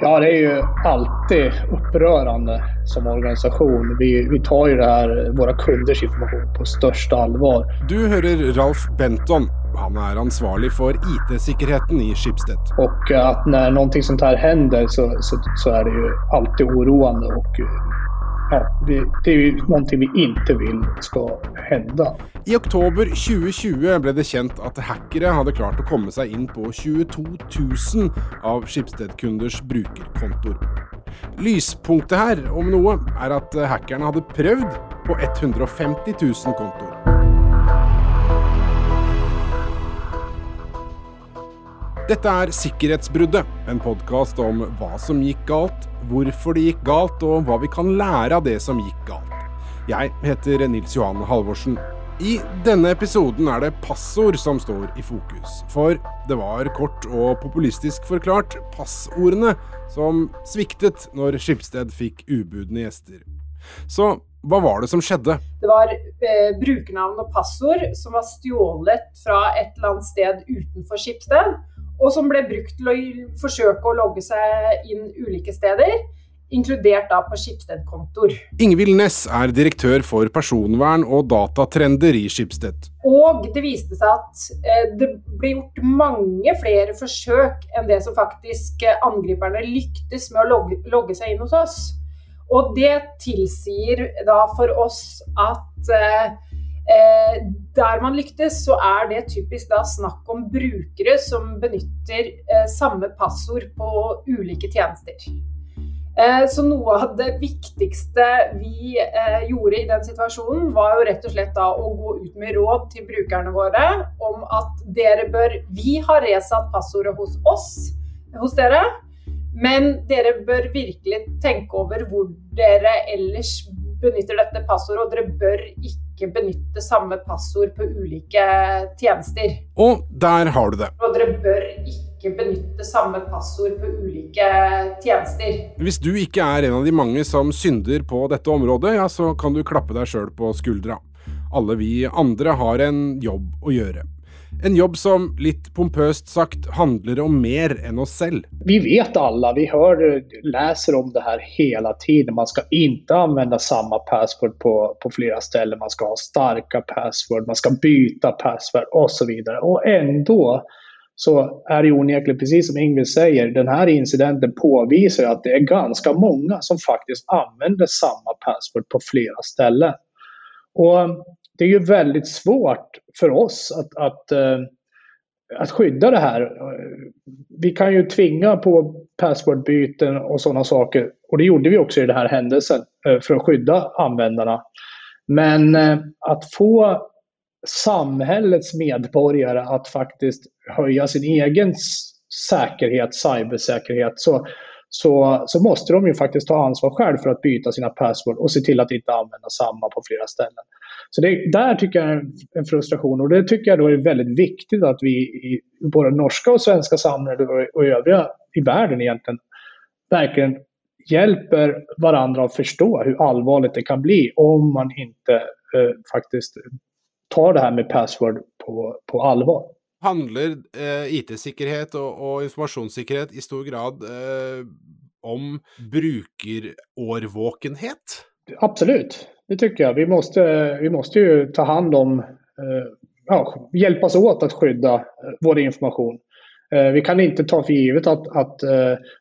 Ja, det är ju alltid upprörande som organisation. Vi, vi tar ju det här, våra kunders information på största allvar. Du hører Ralf Benton. Han er ansvarlig for IT-sikkerheten i Schibsted. Och att när någonting sånt här händer så, så, så är det ju alltid oroande och ja, det, det är ju någonting vi inte vill ska hända. I oktober 2020 ble det kjent at hackere hadde klart å komme seg inn på 22 000 av Skipsted-kunders brukerkontoer. Lyspunktet her, om noe, er at hackerne hadde prøvd på 150 000 kontoer. Dette er Sikkerhetsbruddet, en podkast om hva som gikk galt, hvorfor det gikk galt, og hva vi kan lære av det som gikk galt. Jeg heter Nils Johan Halvorsen. I denne episoden er det passord som står i fokus. For det var kort og populistisk forklart passordene som sviktet når Skipsted fikk ubudne gjester. Så hva var det som skjedde? Det var eh, brukernavn og passord som var stjålet fra et eller annet sted utenfor Skipsted og som ble brukt til å forsøke å logge seg inn ulike steder. Inkludert da på Skipsted-kontoer. Ingvild Næss er direktør for personvern og datatrender i Skipsted. Og det viste seg at eh, det ble gjort mange flere forsøk enn det som faktisk eh, angriperne lyktes med å logge, logge seg inn hos oss. Og det tilsier da for oss at eh, Eh, der man lyktes, så er det typisk da snakk om brukere som benytter eh, samme passord på ulike tjenester. Eh, så noe av det viktigste vi eh, gjorde i den situasjonen, var jo rett og slett da å gå ut med råd til brukerne våre om at dere bør Vi har resatt passordet hos oss, hos dere. Men dere bør virkelig tenke over hvor dere ellers benytter dette passordet, og dere bør ikke benytte samme passord på ulike tjenester. Og der har du det. Og dere bør ikke benytte samme passord på ulike tjenester. Hvis du ikke er en av de mange som synder på dette området, ja, så kan du klappe deg sjøl på skuldra. Alle vi andre har en jobb å gjøre. En jobb som litt pompøst sagt handler om mer enn oss selv. Vi vet alle, vi hører, leser om det her hele tiden. Man skal ikke anvende samme passord på, på flere steder. Man skal ha sterke passord, man skal byta password och så og enda ändå så är det onekligen, precis som Ingrid säger, den här incidenten påvisar att det är ganska många som faktiskt använder samma password på flera ställen. Och det är ju väldigt svårt för oss att, att, eh, att det här. Vi kan ju tvinga på passwordbyten och sådana saker. Och det gjorde vi också i den här händelsen eh, för att skydda användarna. Men eh, att få samhällets medborgare att faktiskt höja sin egen säkerhet, cybersäkerhet, så, så, så måste de ju faktiskt ta ansvar själv för att byta sina password och se till att inte använda samma på flera ställen. Så det, där tycker jag är en frustration och det tycker jag då är väldigt viktigt att vi i både norska och svenska samhället och, och övriga i världen egentligen verkligen hjälper varandra att förstå hur allvarligt det kan bli om man inte eh, faktiskt tar det her med password på, på allvar. Handler eh, IT-sikkerhet og, og, informasjonssikkerhet i stor grad eh, om brukerårvåkenhet? Absolut, det tycker jeg. Vi måste, vi måste ju ta hand om, eh, ja, hjälpas åt att skydda eh, vår information. Eh, vi kan ikke ta for givet at att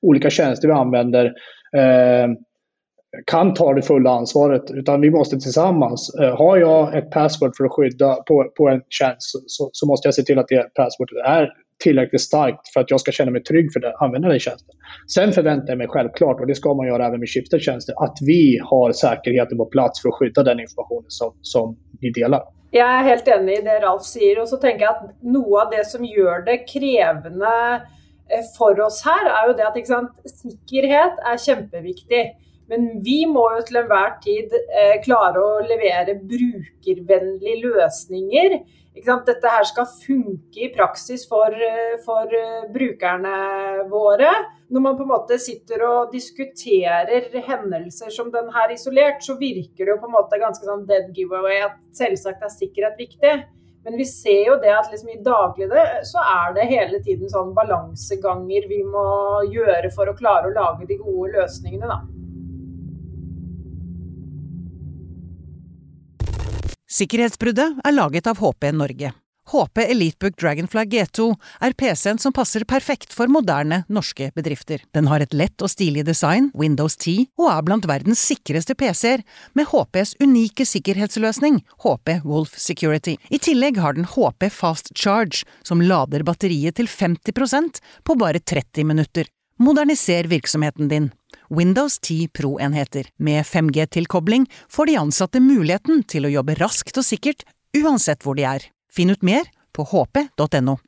olika tjenester vi använder kan ta det fulla ansvaret. Utan vi måste tillsammans. Har jag ett password för att skydda på, på en tjänst så, så måste jag se till att det passwordet är tillräckligt starkt för att jag ska känna mig trygg för att använda den tjänsten. Sen förväntar jag mig självklart, och det ska man göra även med Schibsted-tjänster, att vi har säkerheten på plats för att skydda den informationen som, som vi delar. Jeg er helt enig i det Ralf sier. og så tenker jeg at Noe av det som gjør det krevende eh, for oss her, er jo det at sant, sikkerhet er kjempeviktig. Men vi må jo til enhver tid eh, klare å levere brukervennlige løsninger dette her skal funke i praksis for, eh, for, eh, brukerne våre. Når man på en måte sitter og diskuterer hendelser som den her isolert, så virker det jo på en måte ganske sånn dead giveaway at selvsagt er sikkerhet viktig. Men vi ser jo det at liksom i dagligde så er det hele tiden sånn balanseganger vi må gjøre for å klare å lage de gode løsningene, da. Sikkerhetsbruddet er laget av HP Norge. HP Elitebook Dragonfly G2 er PC-en som passer perfekt for moderne norske bedrifter. Den har et lett og stilig design, Windows 10, og er blant verdens sikreste PC-er, med HPs unike sikkerhetsløsning, HP Wolf Security. I tillegg har den HP Fast Charge, som lader batteriet til 50% på bare 30 minutter. Moderniser virksomheten din. Windows 10 Pro-enheter. Med 5G-tilkobling får de ansatte muligheten til å jobbe raskt og sikkert, uansett hvor de er. Finn ut mer på hp.no.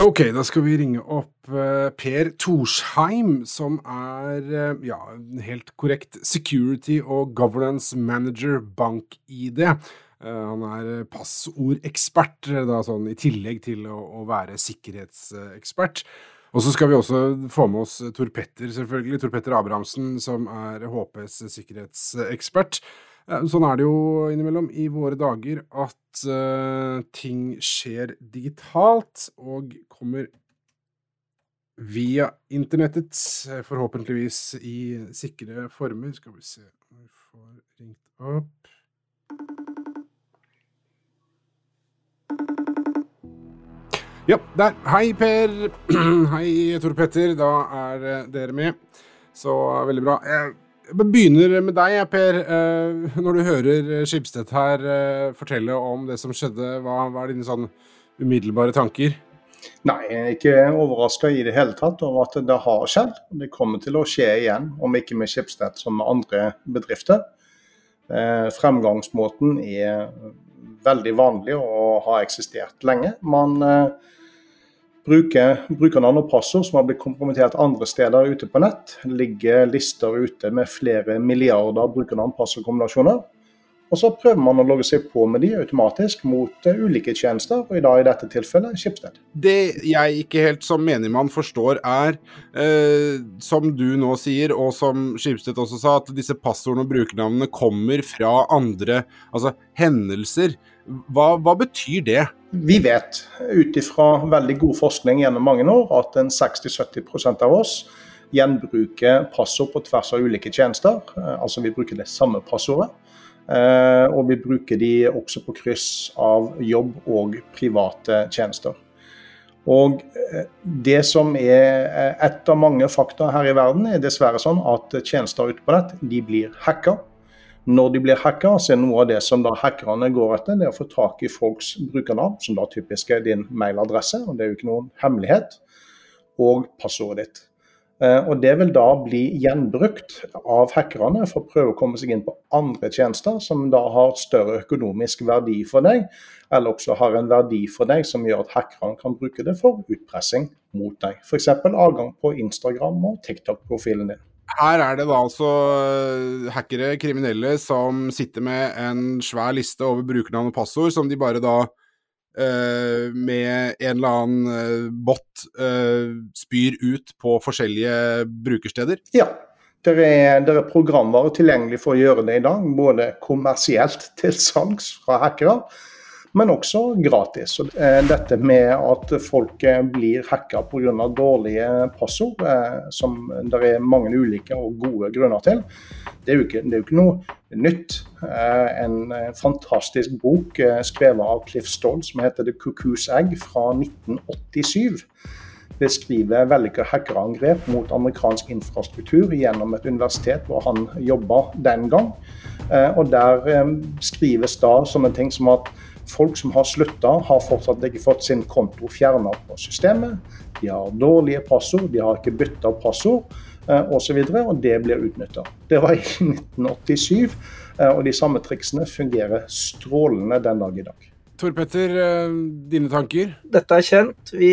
Ok, da skal vi ringe opp uh, Per Torsheim, som er, uh, ja, helt korrekt, security og governance manager bank-ID. Uh, han er passordekspert, da, sånn, i tillegg til å, å være sikkerhetsekspert. Og så skal vi også få med oss Tor Petter, selvfølgelig. Tor Petter Abrahamsen, som er HPs sikkerhetsekspert. Sånn er det jo innimellom i våre dager at uh, ting skjer digitalt og kommer via internettet, forhåpentligvis i sikre former. Skal vi se om vi får ringt opp Ja, der. Hei, Per. Hei, Tor Petter. Da er eh, dere med. Så veldig bra. Jeg begynner med deg, Per. Eh, når du hører Skipstedt her eh, fortelle om det som skjedde, hva, er dine sånn umiddelbare tanker? Nei, jeg er ikke overraska i det hele tatt over at det har skjedd. Det kommer til å skje igjen, om ikke med Skipstedt som med andre bedrifter. Eh, fremgangsmåten er veldig vanlig og har eksistert lenge. Man bruker brukernavn og som har blitt kompromittert andre steder ute på nett. ligger lister ute med flere milliarder brukernavn, passordkombinasjoner. Og så prøver man å logge seg på med de automatisk mot uh, ulike tjenester, og i dag i dette tilfellet Skipsted. Det jeg ikke helt som menigmann forstår er, eh, som du nå sier, og som Skipsted også sa, at disse passordene og brukernavnene kommer fra andre altså hendelser. Hva, hva betyr det? Vi vet ut ifra veldig god forskning gjennom mange år at en 60-70% av oss gjenbruker passord på tvers av ulike tjenester. Uh, altså vi bruker det samme passordet. Eh, og vi bruker de også på kryss av jobb og private tjenester. Og eh, Det som er eh, et av mange fakta her i verden, er dessverre sånn at tjenester ute på nett de blir hacka. Når de blir hacka, så er noe av det som da hackerne går etter, det er å få tak i folks brukernavn, som da typisk er din mailadresse, og det er jo ikke noen hemmelighet, og passordet ditt. Eh, og Det vil da bli gjenbrukt av hackerne for å prøve å komme seg inn på andre tjenester som da har større økonomisk verdi for deg, eller også har en verdi for deg som gjør at hackerne kan bruke det for utpressing mot deg. F.eks. adgang på Instagram og TikTok-profilen din. Her er det da altså eh, hackere, kriminelle, som sitter med en svær liste over brukernavn og passord, som de bare da Uh, med en eller annen uh, bot uh, spyr ut på forskjellige brukersteder? Ja. Det er, er programvare tilgjengelig for å gjøre det i dag, både kommersielt til salgs fra hackere, men også gratis. Eh, dette med at folk eh, blir hacka pga. dårlige passord, eh, som det er mange ulike og gode grunner til, det er jo ikke, er jo ikke noe nytt. En fantastisk bok skrevet av Cliff Stoll som heter 'The Cuckoo's Egg' fra 1987 beskriver vellykka hackerangrep mot amerikansk infrastruktur gjennom et universitet hvor han jobba den gang. Og Der skrives da sånne ting som at Folk som har slutta, har fortsatt ikke fått sin konto fjerna på systemet. De har dårlige passord, de har ikke bytta passord osv. Og, så og det blir utnytta. Det var i 1987, eh, og de samme triksene fungerer strålende den dag i dag. Tor Petter, eh, dine tanker? Dette er kjent. Vi,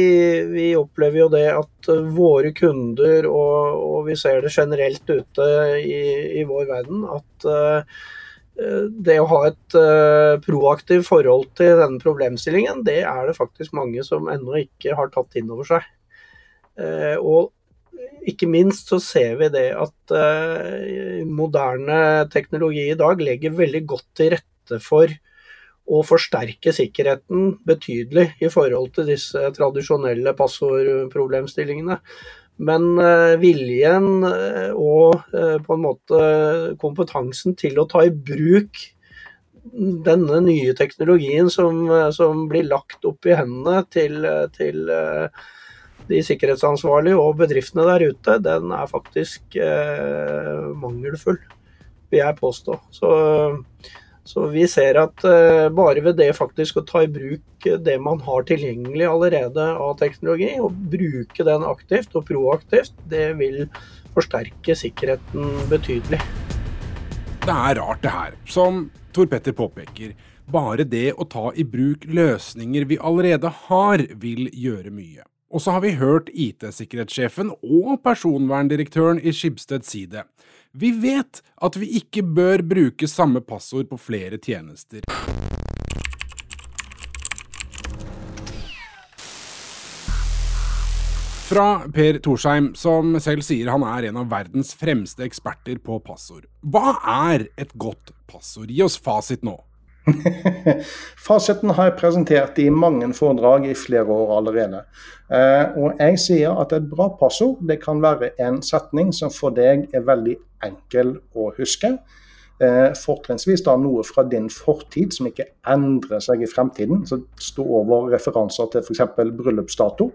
vi opplever jo det at eh, våre kunder, og, og, vi ser det generelt ute i, i vår verden, at uh, Eh, det å ha et uh, proaktivt forhold til denne problemstillingen, det er det faktisk mange som ennå ikke har tatt inn over seg. Uh, og ikke minst så ser vi det at moderne teknologi i dag legger veldig godt til rette for å forsterke sikkerheten betydelig i forhold til disse tradisjonelle passordproblemstillingene. Men viljen og på en måte kompetansen til å ta i bruk denne nye teknologien som, som blir lagt opp i hendene til, til, de sikkerhetsansvarlige og bedriftene der ute, den er faktisk eh, mangelfull, vil jeg påstå. Så, så vi ser at eh, bare ved det faktisk å ta i bruk det man har tilgjengelig allerede av teknologi, og bruke den aktivt og proaktivt, det vil forsterke sikkerheten betydelig. Det er rart det her. Som Tor Petter påpeker, bare det å ta i bruk løsninger vi allerede har, vil gjøre mye. Og så har vi hørt IT-sikkerhetssjefen og personverndirektøren i Skibsted si det. Vi vet at vi ikke bør bruke samme passord på flere tjenester. Fra Per Torsheim, som selv sier han er en av verdens fremste eksperter på passord. Hva er et godt passord? Gi oss fasit nå. Fasiten har jeg presentert i mange foredrag i flere år allerede. Eh, og jeg sier at et bra passord det kan være en setning som for deg er veldig enkel å huske. Eh, fortrinnsvis da noe fra din fortid som ikke endrer seg i fremtiden. Så stå over referanser til f.eks. bryllupsdato.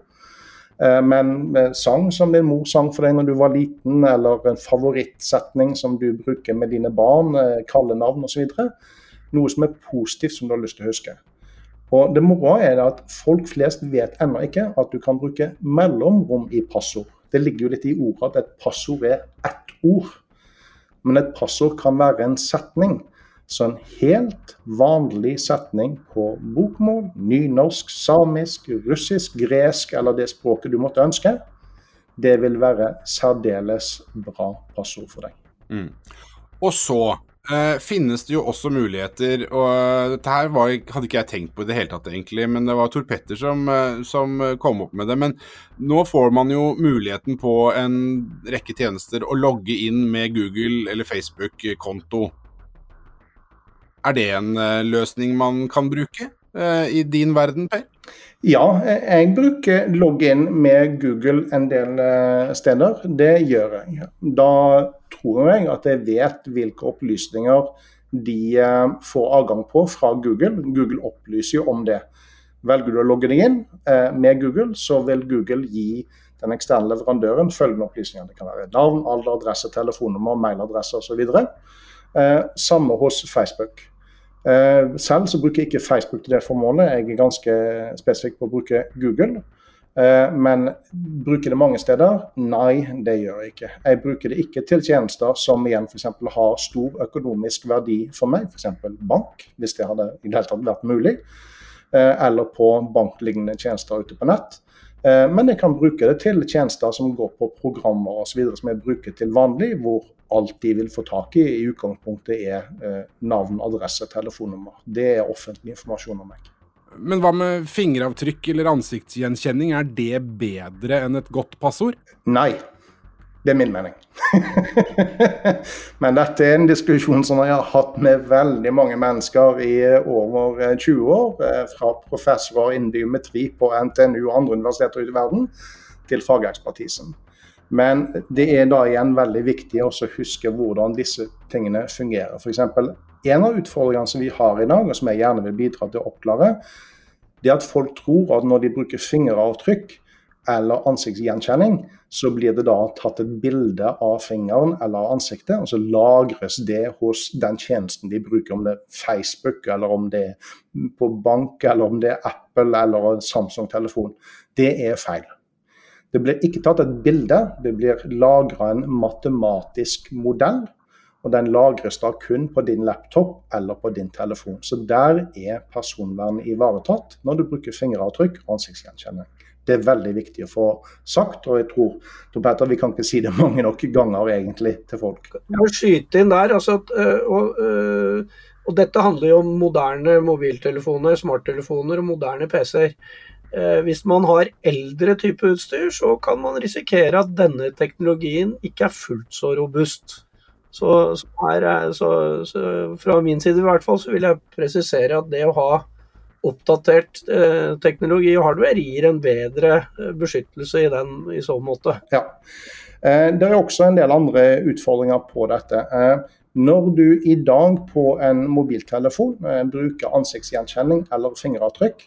Eh, men sang som din mor sang for deg når du var liten, eller en favorittsetning som du bruker med dine barn, kallenavn osv. Noe som er positivt som du har lyst til å huske. Og Det moroa er at folk flest vet ennå ikke at du kan bruke mellomrom i passord. Det ligger jo litt i ordet at et passord er ett ord. Men et passord kan være en setning. Så en helt vanlig setning på bokmål, nynorsk, samisk, russisk, gresk eller det språket du måtte ønske, det vil være særdeles bra passord for deg. Mm. Og så eh, finnes det jo også muligheter, og dette her var, hadde ikke jeg tenkt på i det hele tatt, egentlig, men det var Tor Petter som, uh, som kom opp med det. Men nå får man jo muligheten på en rekke tjenester å logge inn med Google eller Facebook-konto. Er det en løsning man kan bruke i din verden, Per? Ja, jeg bruker login med Google en del steder. Det gjør jeg. Da tror jeg at jeg vet hvilke opplysninger de får adgang på fra Google. Google opplyser jo om det. Velger du å logge deg inn med Google, så vil Google gi den eksterne leverandøren følgende opplysninger. Det kan være navn, alder, adresse, telefonnummer, mailadresse osv. Samme hos Facebook. Eh, selv så bruker jeg ikke Facebook til det formålet. Jeg er ganske spesifikk på å bruke Google. Eh, men bruker det mange steder? Nei, det gjør jeg ikke. Jeg bruker det ikke til tjenester som igjen f.eks. har stor økonomisk verdi for meg, f.eks. bank, hvis det hadde i det hele tatt vært mulig. Eh, eller på banklignende tjenester ute på nett. Men jeg kan bruke det til tjenester som går på programmer osv. som jeg bruker til vanlig, hvor alt de vil få tak i, i utgangspunktet er eh, navn, adresse, telefonnummer. Det er offentlig informasjon om meg. Men hva med fingeravtrykk eller ansiktsgjenkjenning, er det bedre enn et godt passord? Nei. Det er min mening. Men dette er en diskusjon som jeg har hatt med veldig mange mennesker i over 20 år. Eh, fra professorer innen biometri på NTNU og andre universiteter ute i verden, til fagekspertisen. Men det er da igjen veldig viktig å huske hvordan disse tingene fungerer. F.eks. en av utfordringene som vi har i dag, og som jeg gjerne vil bidra til å oppklare, det er at folk tror at når de bruker fingeravtrykk eller ansiktsgjenkjenning, så blir det da tatt et bilde av fingeren eller ansiktet, og så lagres det hos den tjenesten de bruker, om det er Facebook, eller om det er på bank, eller om det er Apple eller Samsung-telefon. Det er feil. Det blir ikke tatt et bilde, det blir lagra en matematisk modell. Og den lagres da kun på din laptop eller på din telefon. Så der er personvernet ivaretatt når du bruker fingeravtrykk og ansiktsgjenkjenning. Det er veldig viktig å få sagt, og jeg tror Peter, vi kan ikke si det mange nok ganger egentlig til folk. Jeg må skyte inn der, altså at, og, og, øh, og dette handler jo om moderne mobiltelefoner, smarttelefoner og moderne PC-er. Eh, hvis man har eldre type utstyr, så kan man risikere at denne teknologien ikke er fullt så robust. Så, her, så, så, fra min side i hvert fall så vil jeg presisere at det å ha oppdatert eh, teknologi og hardware gir en bedre eh, beskyttelse i den i så måte. Ja. Eh, det er også en del andre utfordringer på dette. Eh, når du i dag på en mobiltelefon eh, bruker ansiktsgjenkjenning eller fingeravtrykk,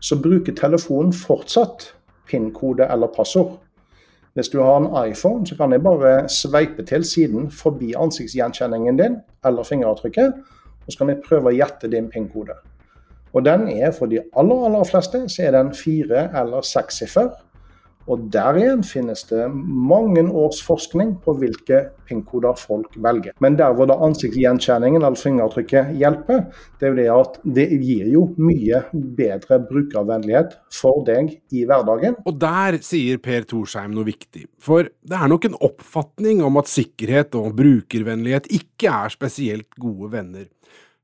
så bruker telefonen fortsatt PIN-kode eller passord. Hvis du har en iPhone, så kan jeg bare sveipe til siden forbi ansiktsgjenkjenningen din eller fingeravtrykket, og så kan jeg prøve å gjette din PIN-kode. Og den er for de aller, aller fleste så er den fire eller sekssiffer. Og der igjen finnes det mange års forskning på hvilke PIN-koder folk velger. Men der hvor da ansiktsgjenkjenningen eller fingeravtrykket hjelper, det er jo det at det gir jo mye bedre brukervennlighet for deg i hverdagen. Og der sier Per Torsheim noe viktig. For det er nok en oppfatning om at sikkerhet og brukervennlighet ikke er spesielt gode venner.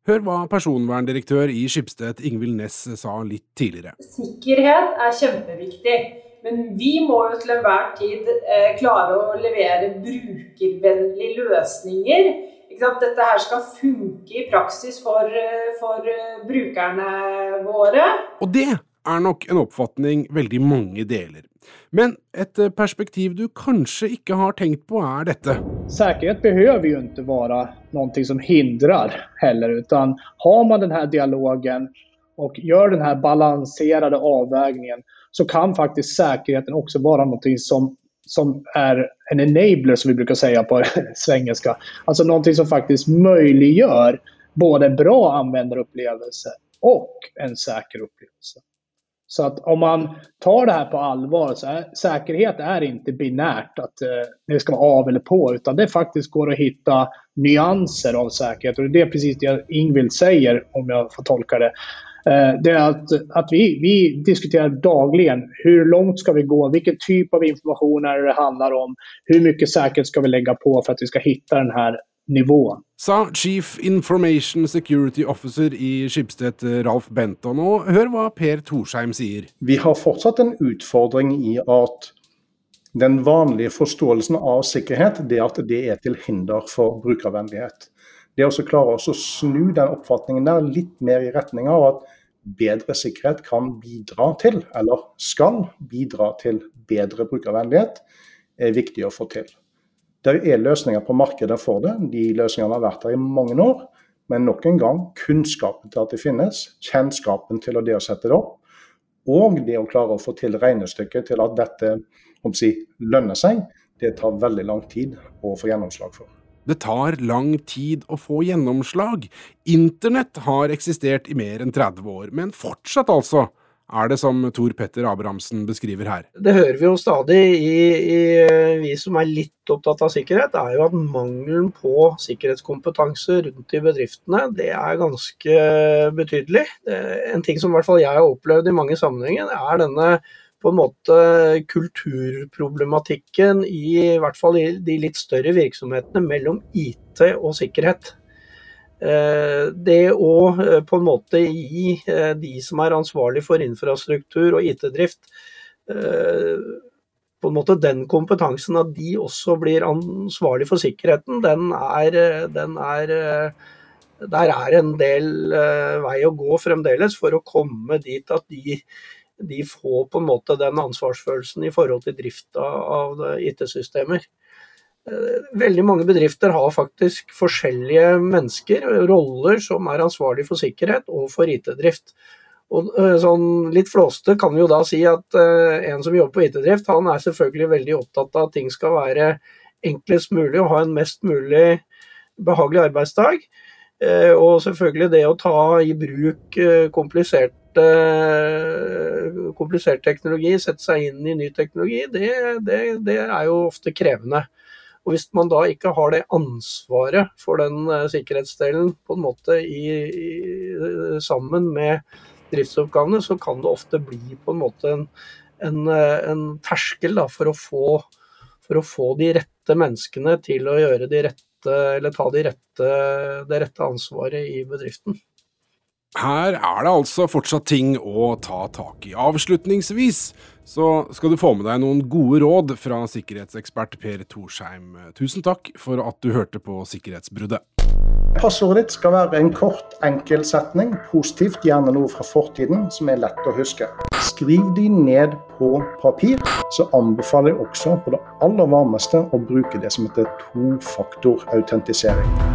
Hør hva personverndirektør i Skipsted Ingvild Næss sa litt tidligere. Sikkerhet er kjempeviktig, men vi må jo til enhver tid eh, klare å levere brukervennlige løsninger. Dette her skal funke i praksis for, eh, for eh, brukerne våre. Og det er nok en oppfatning veldig mange deler. Men et eh, perspektiv du kanskje ikke har tenkt på, er dette. Sikkerhet behøver jo ikke være noe som hindrer heller, utan har man denne dialogen og gjør denne balanserte avveiningen, så kan faktisk sikkerheten også være noe som, som er en enabler, som vi bruker si på svengelska. Altså noe som faktisk muliggjør både bra anvenderopplevelse og en sikker opplevelse. Så att om man tar det här på allvar så är säkerhet är inte binärt att eh, det ska vara av eller på utan det faktiskt går att hitta nyanser av säkerhet och det är precis det Ingvild säger om jag får tolka det. Eh, det är att, att vi, vi diskuterar dagligen hur långt ska vi gå, vilken typ av information är det handlar om, hur mycket säkerhet ska vi lägga på för att vi ska hitta den här nivåen. Sa Chief Information Security Officer i Skipstedt, Ralf Benton. Og hør hva Per Torsheim sier. Vi har fortsatt en utfordring i at den vanlige forståelsen av sikkerhet det er at det er til hinder for brukervennlighet. Det å klare å snu den oppfatningen der litt mer i retning av at bedre sikkerhet kan bidra til, eller skal bidra til bedre brukervennlighet, er viktig å få til. Det er løsninger på markedet for det. De løsningene har vært der i mange år. Men nok en gang, kunnskapen til at det finnes, kjennskapen til det å sette det opp, og det å klare å få til regnestykket til at dette si, lønner seg, det tar veldig lang tid å få gjennomslag for. Det tar lang tid å få gjennomslag. Internett har eksistert i mer enn 30 år, men fortsatt altså er det som Tor Petter Abrahamsen beskriver her? Det hører vi jo stadig i, i, vi som er litt opptatt av sikkerhet, er jo at mangelen på sikkerhetskompetanse rundt i bedriftene, det er ganske betydelig. En ting som i hvert fall jeg har opplevd i mange sammenhenger, er denne på en måte kulturproblematikken i, i hvert fall i de litt større virksomhetene mellom IT og sikkerhet. Eh, det å eh, på en måte gi eh, de som er ansvarlig for infrastruktur og IT-drift, på en måte den kompetansen at de også blir ansvarlig for sikkerheten, den er, den er Der er en del vei å gå fremdeles for å komme dit at de, de får på en måte den ansvarsfølelsen i forhold til drift av IT-systemer. Eh, veldig mange bedrifter har faktisk forskjellige mennesker, roller, som er ansvarlig for sikkerhet og for IT-drift. Og eh, sånn Litt flåste kan vi jo da si at uh, en som jobber på IT-drift, han er selvfølgelig veldig opptatt av at ting skal være enklest mulig og ha en mest mulig behagelig arbeidsdag. Og selvfølgelig det å ta i bruk uh, komplisert, teknologi, sette seg inn i ny teknologi, det, det, det er jo ofte krevende. Og Hvis man da ikke har det ansvaret for den uh, sikkerhetsdelen på en måte i, i, sammen med driftsoppgavene, så kan det ofte bli på en måte en, en, uh, en terskel da, for, å få, for, å få, de rette menneskene til å gjøre de rette, eller ta de rette, det rette ansvaret i bedriften. Her er det altså fortsatt ting å ta tak i. Avslutningsvis så skal du få med deg noen gode råd fra sikkerhetsekspert Per Torsheim. Tusen takk for at du hørte på Sikkerhetsbruddet. Passordet ditt skal være en kort, enkel setning, positivt, gjerne noe fra fortiden som er lett å huske. Skriv de ned på papir, så anbefaler jeg også på det aller varmeste å bruke det som heter tofaktorautentisering.